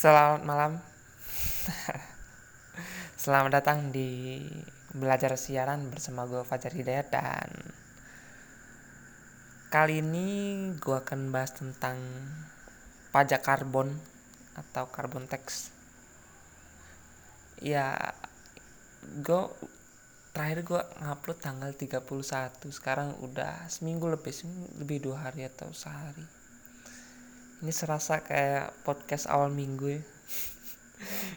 Selamat malam. Selamat datang di belajar siaran bersama gue Fajar Hidayat dan kali ini gue akan bahas tentang pajak karbon atau carbon tax. Ya, gue terakhir gue ngupload tanggal 31 sekarang udah seminggu lebih lebih dua hari atau sehari ini serasa kayak podcast awal minggu ya.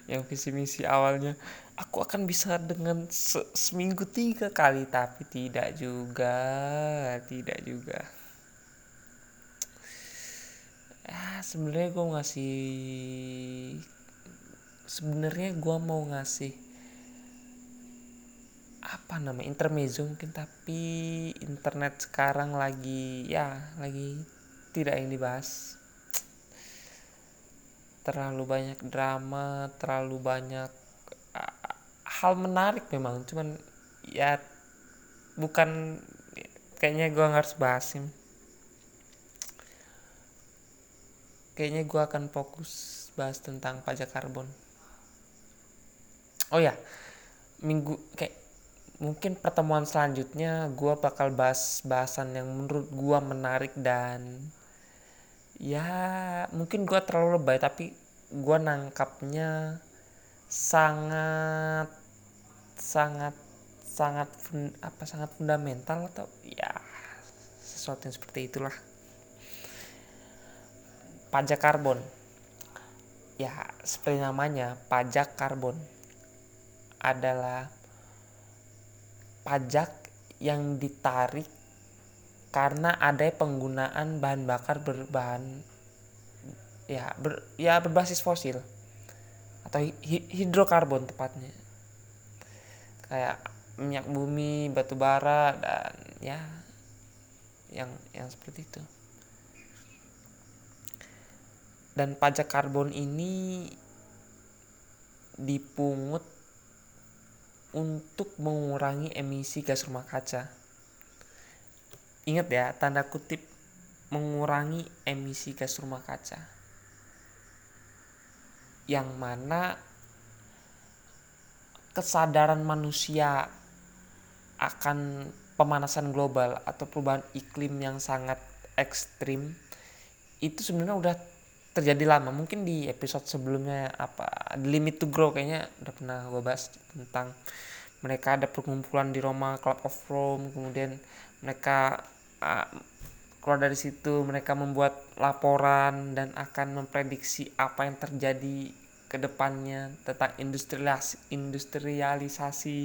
Yang visi misi awalnya. Aku akan bisa dengan se seminggu tiga kali tapi tidak juga tidak juga. Ya sebenarnya gue ngasih sebenarnya gue mau ngasih apa nama intermezzo mungkin tapi internet sekarang lagi ya lagi tidak yang dibahas terlalu banyak drama terlalu banyak hal menarik memang. Cuman ya bukan kayaknya gue harus bahas ini kayaknya gue akan fokus bahas tentang pajak karbon. Oh ya minggu kayak mungkin pertemuan selanjutnya gue bakal bahas bahasan yang menurut gue menarik dan ya mungkin gue terlalu lebay tapi gue nangkapnya sangat sangat sangat apa sangat fundamental atau ya sesuatu yang seperti itulah. Pajak karbon. Ya seperti namanya pajak karbon adalah pajak yang ditarik karena ada penggunaan bahan bakar berbahan ya ber, ya berbasis fosil atau hi, hidrokarbon tepatnya. Kayak minyak bumi batu bara dan ya yang yang seperti itu. Dan pajak karbon ini dipungut untuk mengurangi emisi gas rumah kaca Ingat ya, tanda kutip mengurangi emisi gas rumah kaca. Yang mana kesadaran manusia akan pemanasan global atau perubahan iklim yang sangat ekstrim itu sebenarnya udah terjadi lama mungkin di episode sebelumnya apa limit to grow kayaknya udah pernah gue bahas tentang mereka ada perkumpulan di Roma Club of Rome kemudian mereka uh, keluar dari situ mereka membuat laporan dan akan memprediksi apa yang terjadi ke depannya tentang industrialisasi, industrialisasi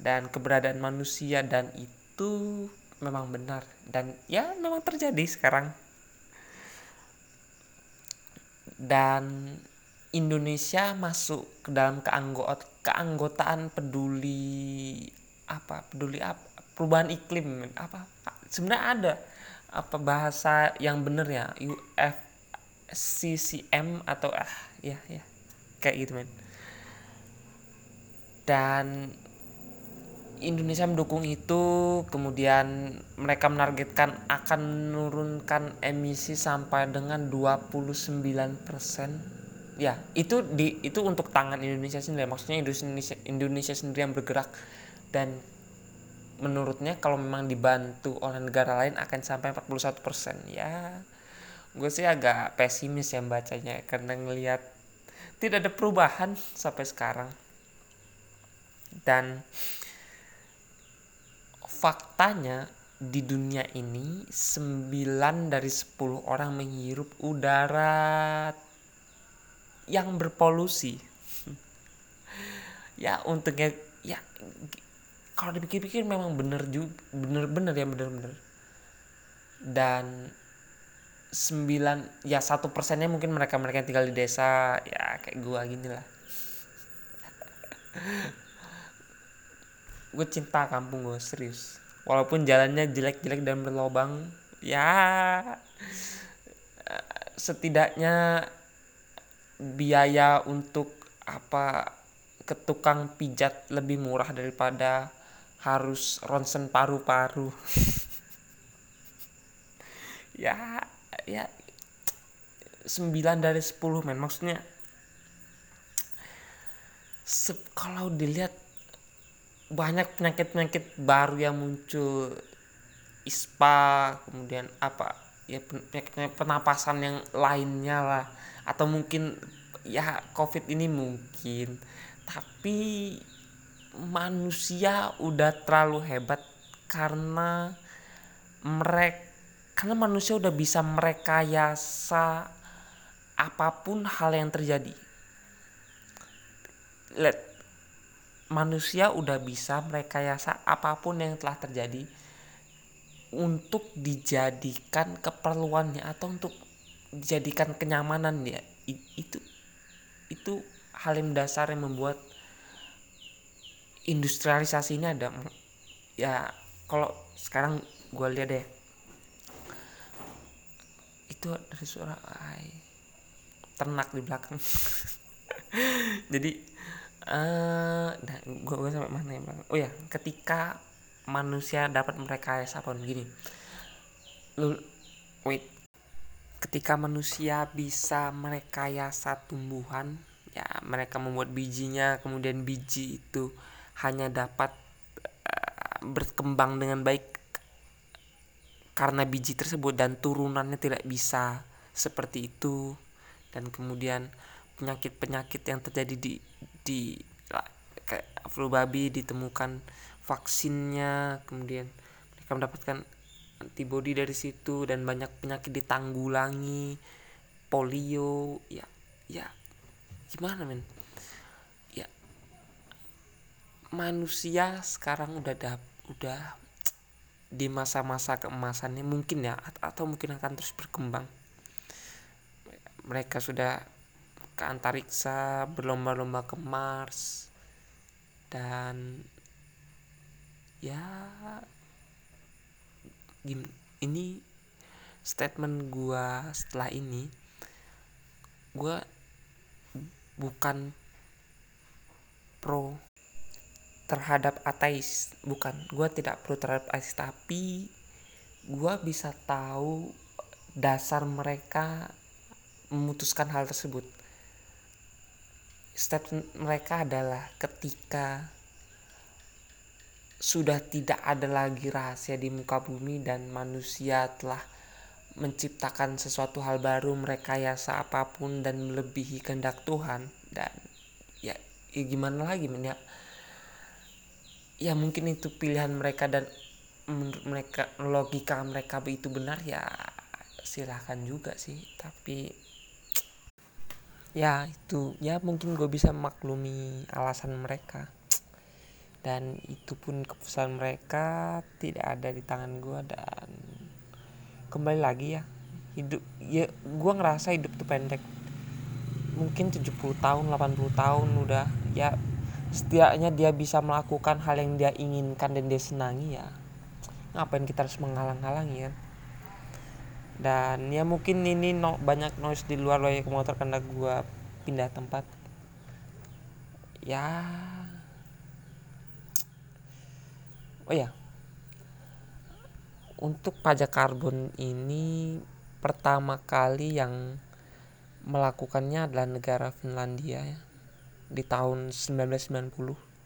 dan keberadaan manusia. Dan itu memang benar dan ya memang terjadi sekarang. Dan Indonesia masuk ke dalam keanggot keanggotaan peduli apa? Peduli apa perubahan iklim apa sebenarnya ada apa bahasa yang bener ya? UFCCM atau ah ya ya kayak gitu men. Dan Indonesia mendukung itu kemudian mereka menargetkan akan menurunkan emisi sampai dengan 29% ya itu di itu untuk tangan Indonesia sendiri maksudnya Indonesia Indonesia sendiri yang bergerak. Dan menurutnya kalau memang dibantu oleh negara lain akan sampai 41% ya gue sih agak pesimis ya bacanya karena ngelihat tidak ada perubahan sampai sekarang. Dan faktanya di dunia ini 9 dari 10 orang menghirup udara yang berpolusi. Ya untungnya ya kalau dipikir-pikir memang bener juga bener-bener ya bener-bener dan sembilan ya satu persennya mungkin mereka mereka yang tinggal di desa ya kayak gua gini lah. Gue cinta kampung gue serius. Walaupun jalannya jelek-jelek dan berlobang ya setidaknya biaya untuk apa ke tukang pijat lebih murah daripada harus ronsen paru-paru. Ya ya 9 dari 10 men. Maksudnya kalau dilihat banyak penyakit-penyakit baru yang muncul. Ispa kemudian apa ya penyakit penapasan yang lainnya lah. Atau mungkin ya covid ini mungkin. Tapi manusia udah terlalu hebat karena mereka karena manusia udah bisa merekayasa apa pun hal yang terjadi. Let manusia udah bisa merekayasa apa pun yang telah terjadi untuk dijadikan keperluannya atau untuk dijadikan kenyamanan ya itu itu hal yang dasar yang membuat industrialisasi ini ada ya kalau sekarang gue lihat deh. Itu dari suara ay, ternak di belakang. Jadi uh, nah, gue gue sampai mana ya bang oh ya ketika manusia dapat merekayasa apa gini. Lu wait. Ketika manusia bisa merekayasa tumbuhan ya mereka membuat bijinya kemudian biji itu hanya dapat uh, berkembang dengan baik karena biji tersebut dan turunannya tidak bisa seperti itu. Dan kemudian penyakit-penyakit yang terjadi di di flu babi ditemukan vaksinnya kemudian mereka mendapatkan antibodi dari situ dan banyak penyakit ditanggulangi polio ya ya. Gimana men manusia sekarang udah dap udah di masa-masa keemasannya mungkin ya atau mungkin akan terus berkembang. Mereka sudah ke antariksa berlomba-lomba ke Mars dan ya ini statement gua setelah ini gua bukan pro terhadap ateis. Bukan gua tidak pro terhadap ateis tapi gua bisa tahu dasar mereka memutuskan hal tersebut. Statement mereka adalah ketika sudah tidak ada lagi rahasia di muka bumi dan manusia telah menciptakan sesuatu hal baru merekayasa apa pun dan melebihi kehendak Tuhan dan ya, ya gimana lagi men ya ya mungkin itu pilihan mereka dan menurut mereka logika mereka itu benar ya silahkan juga sih. Tapi ya itu ya mungkin gue bisa maklumi alasan mereka. Dan itu pun keputusan mereka tidak ada di tangan gue dan kembali lagi ya hidup ya gue ngerasa hidup tuh pendek. Mungkin 70 tahun 80 tahun udah ya setidaknya dia bisa melakukan hal yang dia inginkan dan dia senangi ya. Ngapain kita harus menghalang-halangi ya dan ya mungkin ini no, banyak noise di luar loyek motor karena gue pindah tempat. Ya. Oh ya. Untuk pajak karbon ini pertama kali yang melakukannya adalah negara Finlandia ya di tahun 1990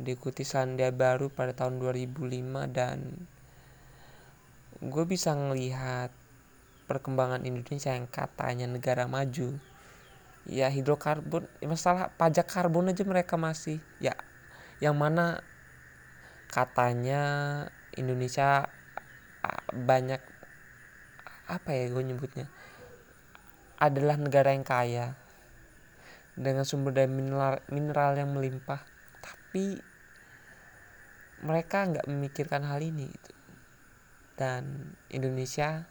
diikuti Selandia Baru pada tahun 2005 dan gue bisa ngelihat perkembangan Indonesia yang katanya negara maju. Ya hidrokarbon ya masalah pajak karbon aja mereka masih ya yang mana katanya Indonesia banyak apa ya gue nyebutnya adalah negara yang kaya dengan sumber daya mineral, mineral yang melimpah. Tapi mereka nggak memikirkan hal ini gitu. dan Indonesia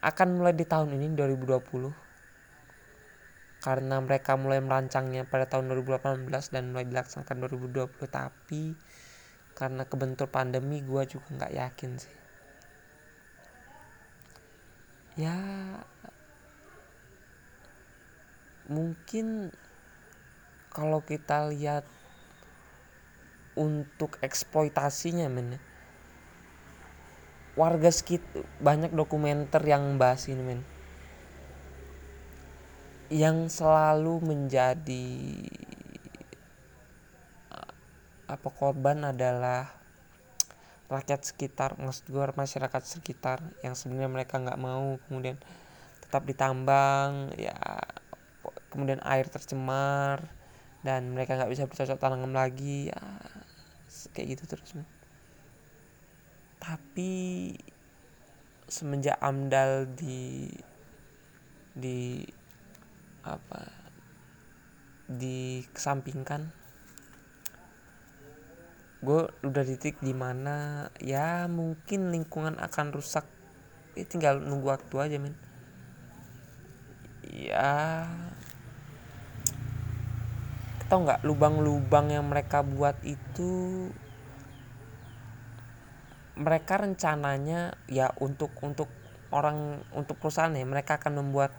akan mulai di tahun ini 2020 karena mereka mulai merancangnya pada tahun 2018 dan mulai dilaksanakan 2020 tapi karena kebentur pandemi gue juga nggak yakin sih. Ya mungkin kalau kita lihat untuk eksploitasinya men warga sekitar banyak dokumenter yang bahas ini men. Yang selalu menjadi apa korban adalah rakyat sekitar maksud gue masyarakat sekitar yang sebenarnya mereka nggak mau kemudian tetap ditambang ya kemudian air tercemar dan mereka nggak bisa bercocok tanam lagi. Ya kayak gitu terus man. tapi semenjak amdal di di apa dikesampingkan gue udah titik di mana ya mungkin lingkungan akan rusak. Ya tinggal nunggu waktu aja men. Ya tau nggak lubang-lubang yang mereka buat itu mereka rencananya ya untuk untuk orang untuk perusahaan ya mereka akan membuat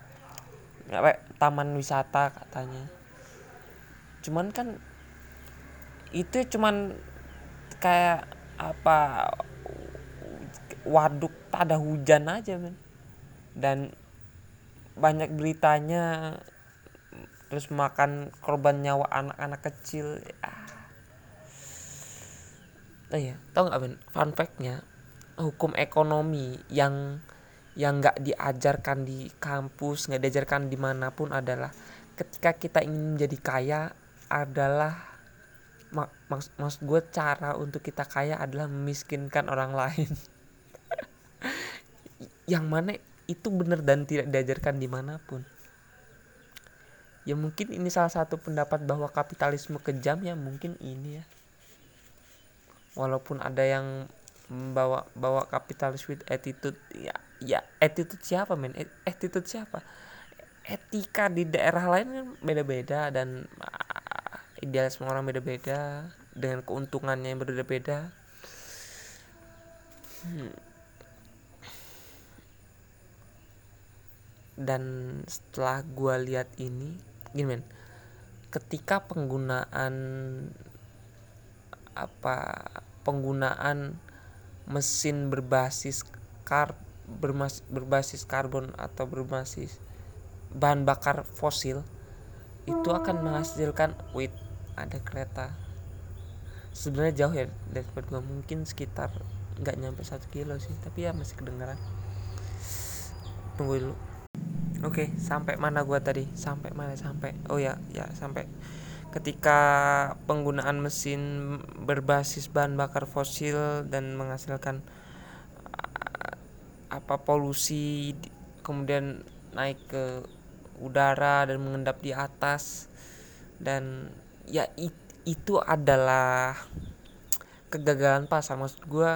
ya, taman wisata katanya. Cuman kan itu cuman kayak apa waduk tak ada hujan aja men. Dan banyak beritanya terus makan korban nyawa anak-anak kecil ya. Oh iya, tau nggak men? Fun factnya hukum ekonomi yang yang nggak diajarkan di kampus, nggak diajarkan di mana pun adalah ketika kita ingin menjadi kaya adalah mak maks maksud gue cara untuk kita kaya adalah memiskinkan orang lain yang mana itu benar dan tidak diajarkan di mana pun ya mungkin ini salah satu pendapat bahwa kapitalisme kejam ya mungkin ini ya. Walaupun ada yang membawa bawa kapitalis with attitude ya ya attitude siapa men? Attitude siapa? Etika di daerah lain kan beda-beda dan idealisme orang beda-beda dengan keuntungannya yang berbeda-beda. Hmm. dan setelah gue lihat ini gini men. Ketika penggunaan apa penggunaan mesin berbasis kar bermas, berbasis karbon atau berbasis bahan bakar fosil itu akan menghasilkan wait ada kereta. Sebenarnya jauh ya dari tempat gua. Mungkin sekitar nggak nyampe satu kilo sih tapi ya masih kedengaran tunggu dulu oke sampai mana gua tadi? Sampai mana? Sampai oh ya ya sampai ketika penggunaan mesin berbasis bahan bakar fosil dan menghasilkan apa polusi kemudian naik ke udara dan mengendap di atas dan ya it, itu adalah kegagalan pasar. Maksud gue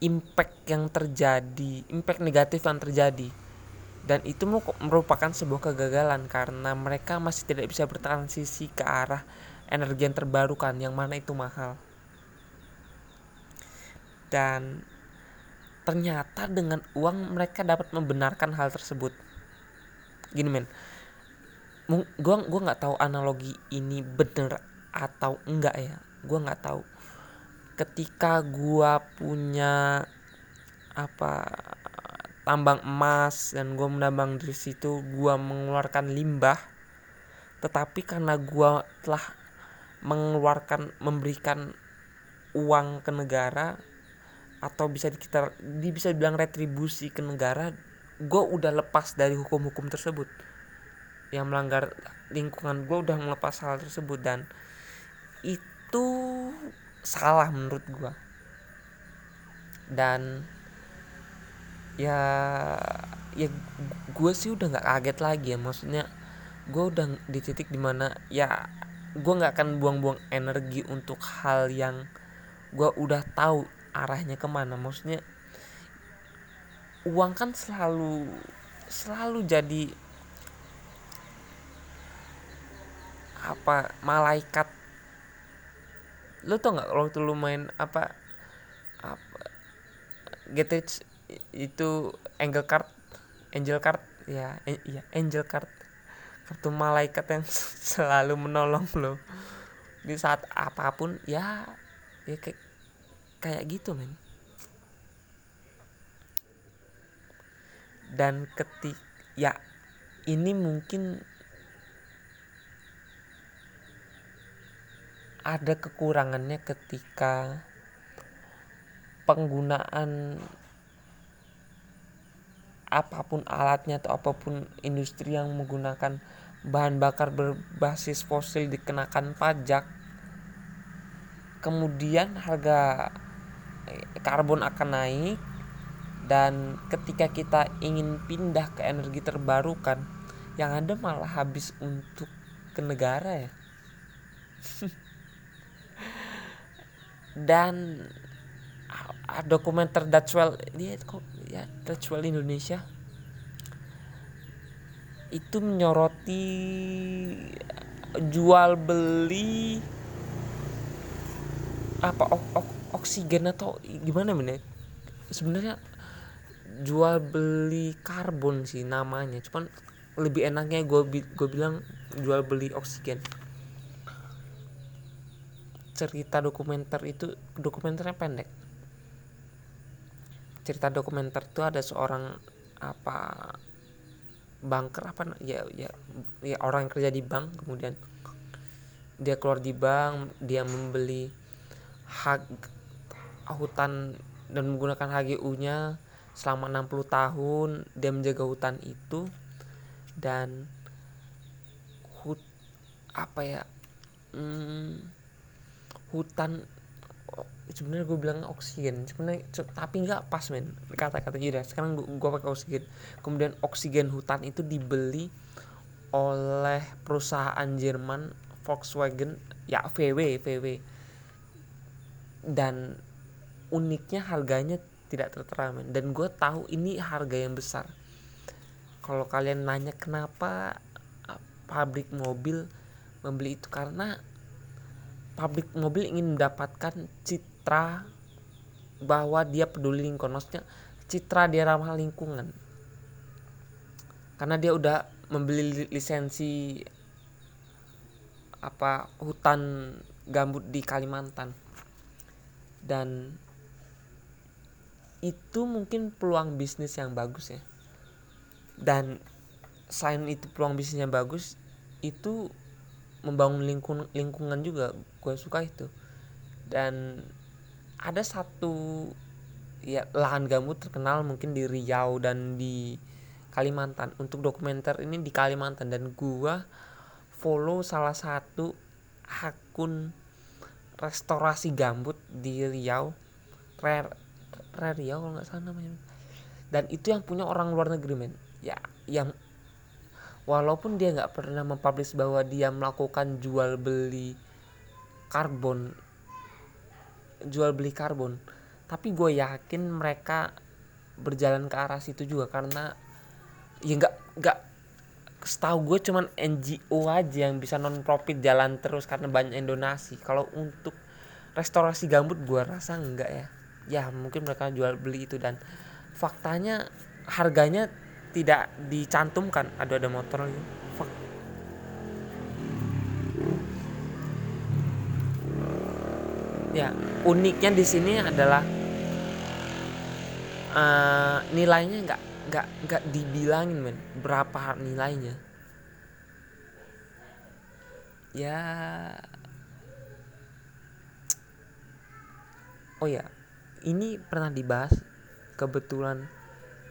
impact yang terjadi impact negatif yang terjadi dan itu merupakan sebuah kegagalan karena mereka masih tidak bisa bertransisi ke arah energi yang terbarukan yang mana itu mahal. Dan ternyata dengan uang mereka dapat membenarkan hal tersebut. Gini men. Gua gua nggak tahu analogi ini bener atau enggak ya. Gua nggak tahu. Ketika gua punya apa tambang emas dan gua menambang di situ gua mengeluarkan limbah. Tetapi karena gua telah mengeluarkan memberikan uang ke negara atau bisa kita bisa bilang retribusi ke negara gue udah lepas dari hukum-hukum tersebut. Yang melanggar lingkungan gue udah melepas hal tersebut dan itu salah menurut gue dan ya ya gue sih udah nggak kaget lagi ya maksudnya gue udah di titik di mana ya gue nggak akan buang-buang energi untuk hal yang gue udah tahu arahnya ke mana. Maksudnya uang kan selalu selalu jadi apa malaikat. Lu tau nggak waktu lu main apa apa GTH itu angel card angel card ya eh, iya angel card. Kartu malaikat yang selalu menolong lo. Di saat apa pun ya ya kayak kayak gitu men. Dan ketik ya ini mungkin ada kekurangannya ketika penggunaan apa pun alatnya atau apa pun industri yang menggunakan bahan bakar berbasis fosil dikenakan pajak kemudian harga eh, karbon akan naik dan ketika kita ingin pindah ke energi terbarukan yang ada malah habis untuk ke negara ya. Dan dokumenter Dutchwell dia kok ya Dutchwell Indonesia itu menyoroti jual beli apa ok, ok, oksigen atau gimana men sebenarnya jual beli karbon sih namanya cuman lebih enaknya gue gue bilang jual beli oksigen. Cerita dokumenter itu dokumenternya pendek cerita dokumenter itu ada seorang apa banker apa ya ya ya orang yang kerja di bank kemudian dia keluar di bank dia membeli hak hutan dan menggunakan HGU-nya selama 60 tahun dia menjaga hutan itu dan hut apa ya hmm, hutan sebenarnya gue bilang oksigen. Sebenarnya tapi nggak pas men. Kata-kata udah sekarang gue, gue pakai oksigen. Kemudian oksigen hutan itu dibeli oleh perusahaan Jerman Volkswagen ya VW VW dan uniknya harganya tidak tertera men. Dan gue tahu ini harga yang besar. Kalau kalian nanya kenapa ah, pabrik mobil membeli itu karena pabrik mobil ingin mendapatkan citra bahwa dia peduli lingkungan maksudnya citra dia ramah lingkungan. Karena dia udah membeli lisensi apa hutan gambut di Kalimantan. Dan itu mungkin peluang bisnis yang bagus ya. Dan selain itu peluang bisnis yang bagus itu membangun lingkung, lingkungan juga gue suka itu. Dan ada satu ya lahan gambut terkenal mungkin di Riau dan di Kalimantan. Untuk dokumenter ini di Kalimantan dan gue follow salah satu akun restorasi gambut di Riau Rare Riau kalau nggak salah namanya. Dan itu yang punya orang luar negeri men. Ya yang walaupun dia nggak pernah mempublish bahwa dia melakukan jual beli karbon jual beli karbon. Tapi gue yakin mereka berjalan ke arah situ juga karena ya nggak nggak setahu gue cuman NGO aja yang bisa non profit jalan terus karena banyak donasi. Kalau untuk restorasi gambut gue rasa enggak ya. Ya mungkin mereka jual beli itu dan faktanya harganya tidak dicantumkan. Ada ada motor lagi ya uniknya di sini adalah uh, nilainya nggak nggak nggak dibilangin men. Berapa nilainya? Ya. Oh ya ini pernah dibahas kebetulan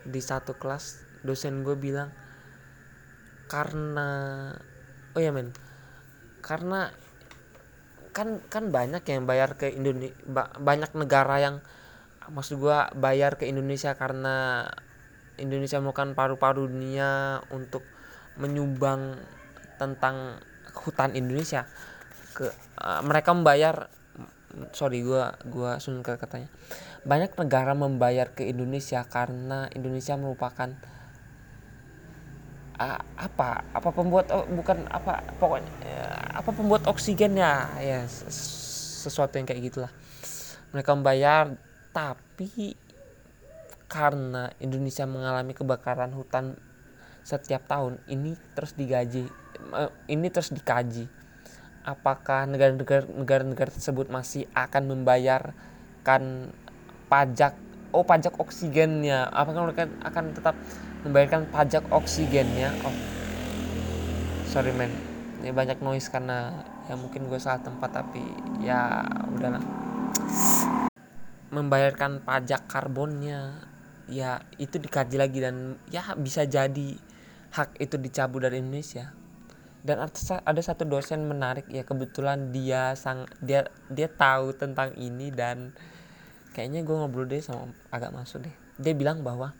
di satu kelas dosen gue bilang karena oh ya men karena kan kan banyak yang bayar ke Indonesia banyak negara yang maksud gue bayar ke Indonesia karena Indonesia merupakan paru-paru dunia untuk menyumbang tentang hutan Indonesia. Ke uh, mereka membayar sorry gue gua ke katanya. Banyak negara membayar ke Indonesia karena Indonesia merupakan uh, apa apa pembuat oh, bukan apa pokoknya uh, apa pembuat oksigennya ya sesuatu yang kayak gitulah. Mereka membayar tapi karena Indonesia mengalami kebakaran hutan setiap tahun ini terus digaji uh, ini terus dikaji. Apakah negara-negara negara-negara tersebut masih akan membayarkan pajak oh pajak oksigennya? Apakah mereka akan tetap membayarkan pajak oksigennya? Oh sorry men ini banyak noise karena ya mungkin gue salah tempat tapi ya udahlah. Membayarkan pajak karbonnya ya itu dikaji lagi dan ya bisa jadi hak itu dicabut dari Indonesia. Dan ada satu dosen menarik ya kebetulan dia sang dia dia tahu tentang ini dan kayaknya gue ngobrol deh sama agak masuk deh. Dia bilang bahwa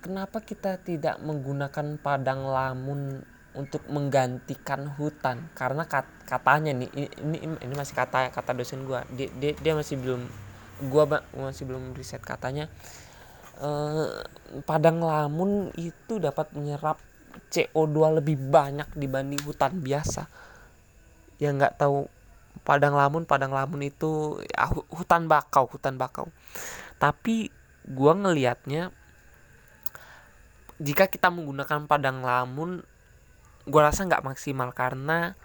kenapa kita tidak menggunakan padang lamun untuk menggantikan hutan. Karena kat, katanya nih ini ini masih kata kata dosen gue dia, dia dia masih belum gue masih belum riset katanya eh, padang lamun itu dapat menyerap CO2 lebih banyak dibanding hutan biasa. Yang nggak tahu padang lamun padang lamun itu ya, hutan bakau hutan bakau. Tapi gua ngelihatnya jika kita menggunakan padang lamun gua rasa nggak maksimal karena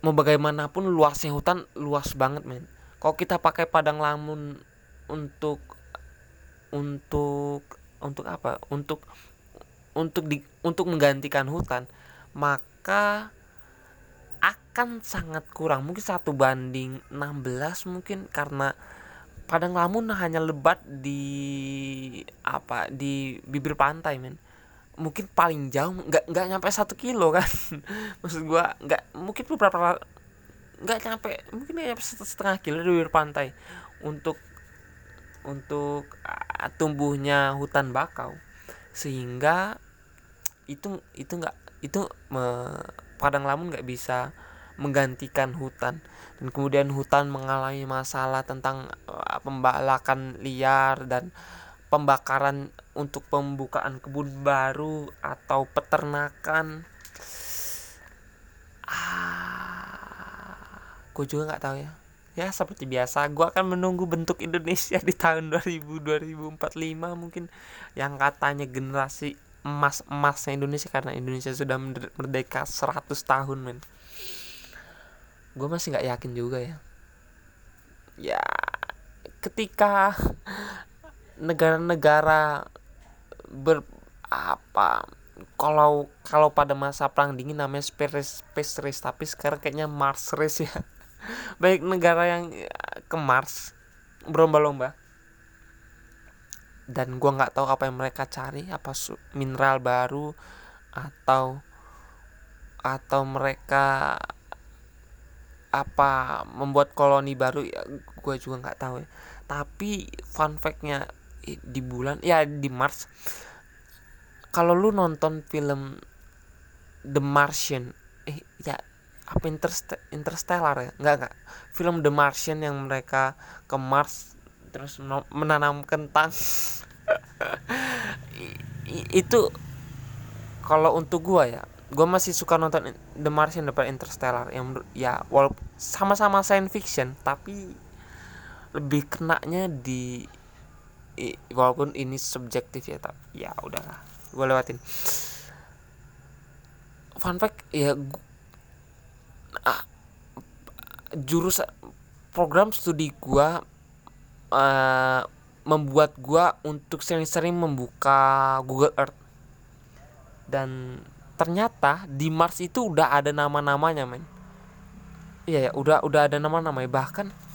mau bagaimanapun luasnya hutan luas banget men. Kalau kita pakai padang lamun untuk untuk untuk apa? Untuk untuk di untuk menggantikan hutan maka akan sangat kurang. Mungkin satu banding 16 mungkin karena padang lamun hanya lebat di apa di bibir pantai men mungkin paling jauh nggak nggak nyampe satu kilo kan. Maksud gua nggak mungkin beberapa nggak nyampe mungkin nyampe setengah kilo di bibir pantai untuk untuk uh, tumbuhnya hutan bakau. Sehingga itu itu nggak itu me, padang lamun nggak bisa menggantikan hutan. Dan kemudian hutan mengalami masalah tentang uh, pembalakan liar dan pembakaran untuk pembukaan kebun baru atau peternakan. Ah gue juga nggak tahu ya. Ya seperti biasa gue akan menunggu bentuk Indonesia di tahun 2000 2045 mungkin yang katanya generasi emas emasnya Indonesia karena Indonesia sudah merdeka 100 tahun men. Gue masih nggak yakin juga ya. Ya ketika negara-negara ber apa kalau kalau pada masa perang dingin namanya space space race tapi sekarang kayaknya Mars race ya. Baik negara yang ke Mars berlomba-lomba. Dan gue nggak tahu apa yang mereka cari apa mineral baru atau atau mereka apa membuat koloni baru ya gue juga nggak tahu ya. Tapi fun factnya di bulan ya di Mars. Kalau lu nonton film The Martian eh ya apa Interst Interstellar ya? Nggak nggak. Film The Martian yang mereka ke Mars terus menanam kentang itu kalau untuk gua ya gua masih suka nonton The Martian daripada Interstellar. Yang ya walaupun sama-sama science fiction tapi lebih kenanya di walaupun ini subjektif ya tapi ya udahlah gua lewatin. Fun fact ya gua, ah, jurus program studi gua uh, membuat gua untuk sering-sering membuka Google Earth. Dan ternyata di Mars itu udah ada nama-namanya men. Iya ya udah udah ada nama-namanya. Bahkan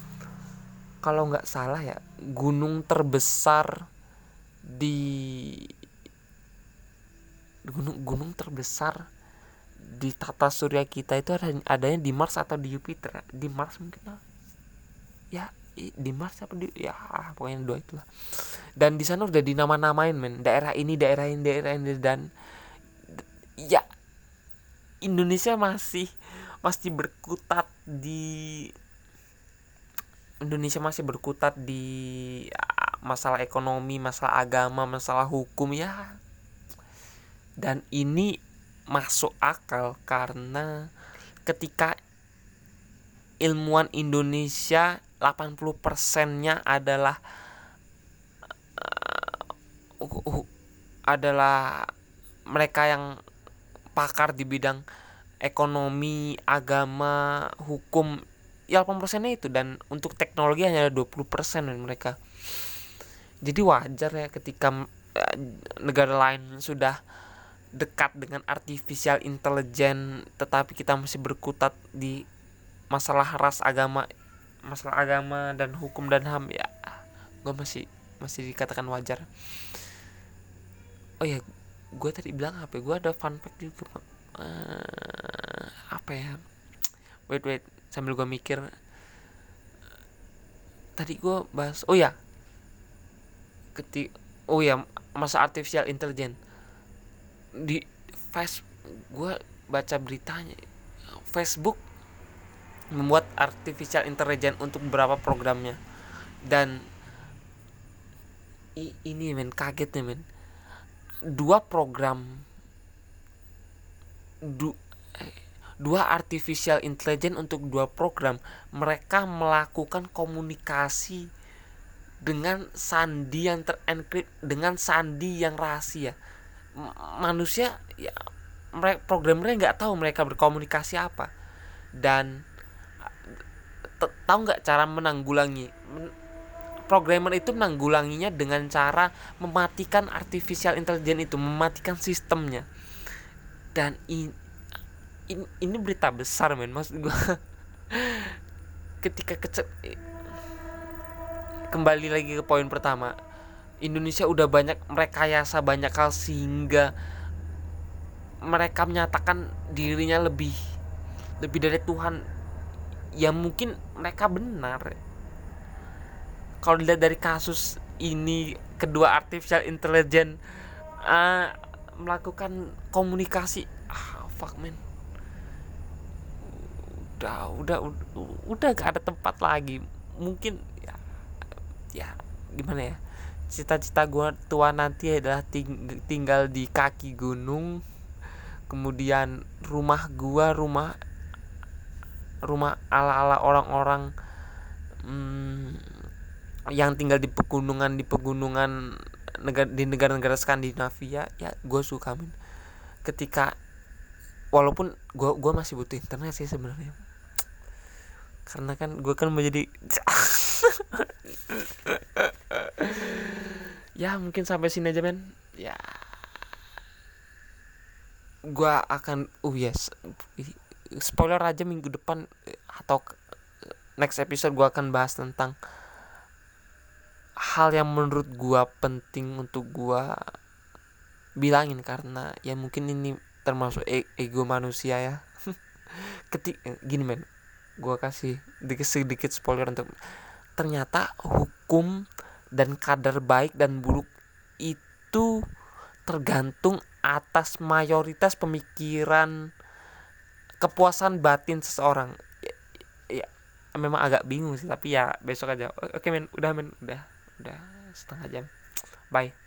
kalau nggak salah ya gunung terbesar di gunung gunung terbesar di tata surya kita itu ada adanya di Mars atau di Jupiter. Di Mars mungkin ya di Mars apa di ya pokoknya dua itulah. Dan di sana udah dinama-namain men. Daerah ini daerah ini daerah ini dan ya Indonesia masih masih berkutat di Indonesia masih berkutat di masalah ekonomi, masalah agama, masalah hukum ya. Dan ini masuk akal karena ketika ilmuwan Indonesia 80 persennya adalah uh, uh, adalah mereka yang pakar di bidang ekonomi, agama, hukum ya 8 persennya itu dan untuk teknologi hanya 20 persen dan mereka. Jadi wajar ya ketika uh, negara lain sudah dekat dengan artificial intelligence tetapi kita masih berkutat di masalah ras agama masalah agama dan hukum dan ham ya gue masih masih dikatakan wajar. Oh ya gue tadi bilang apa ya? gue ada fun fact juga uh, apa ya? Wait wait sambil gue mikir tadi gue bahas oh ya ketik oh ya masa artificial intelligence. Di face gue baca beritanya Facebook membuat artificial intelligence untuk beberapa programnya. Dan ini men kaget nih men. Dua program du, dua artificial intelligence untuk dua program. Mereka melakukan komunikasi dengan sandi yang terenkrip dengan sandi yang rahasia. Manusia ya mereka programmernya nggak tahu mereka berkomunikasi apa. Dan tahu nggak cara menanggulangi? Programmer itu menanggulanginya dengan cara mematikan artificial intelligence itu mematikan sistemnya. Dan in, in, ini berita besar men maksud gue ketika kecil kembali lagi ke poin pertama. Indonesia udah banyak merekayasa banyak hal sehingga mereka menyatakan dirinya lebih lebih dari Tuhan. Ya mungkin mereka benar. Kalau dilihat dari kasus ini kedua artificial intelligence uh, melakukan komunikasi ah fuck man udah udah udah, udah gak ada tempat lagi. Mungkin ya ya gimana ya? Cita-cita gue tua nanti adalah ting tinggal di kaki gunung kemudian rumah gua rumah rumah ala-ala orang-orang hmm, yang tinggal di pegunungan di pegunungan negara di negara-negara Skandinavia ya gue suka men ketika walaupun gue gua masih butuh internet sih sebenarnya karena kan gue kan menjadi ya mungkin sampai sini aja men. Ya. Gue akan oh yes. Spoiler aja minggu depan atau next episode gue akan bahas tentang hal yang menurut gua penting untuk gua bilangin. Karena ya mungkin ini termasuk e ego manusia ya. Ketik eh, gini men gua kasih sedikit sedikit spoiler untuk ternyata hukum dan kadar baik dan buruk itu tergantung atas mayoritas pemikiran kepuasan batin seseorang. Ya, ya memang agak bingung sih tapi ya besok aja. Oke men udah men udah udah setengah jam. Bye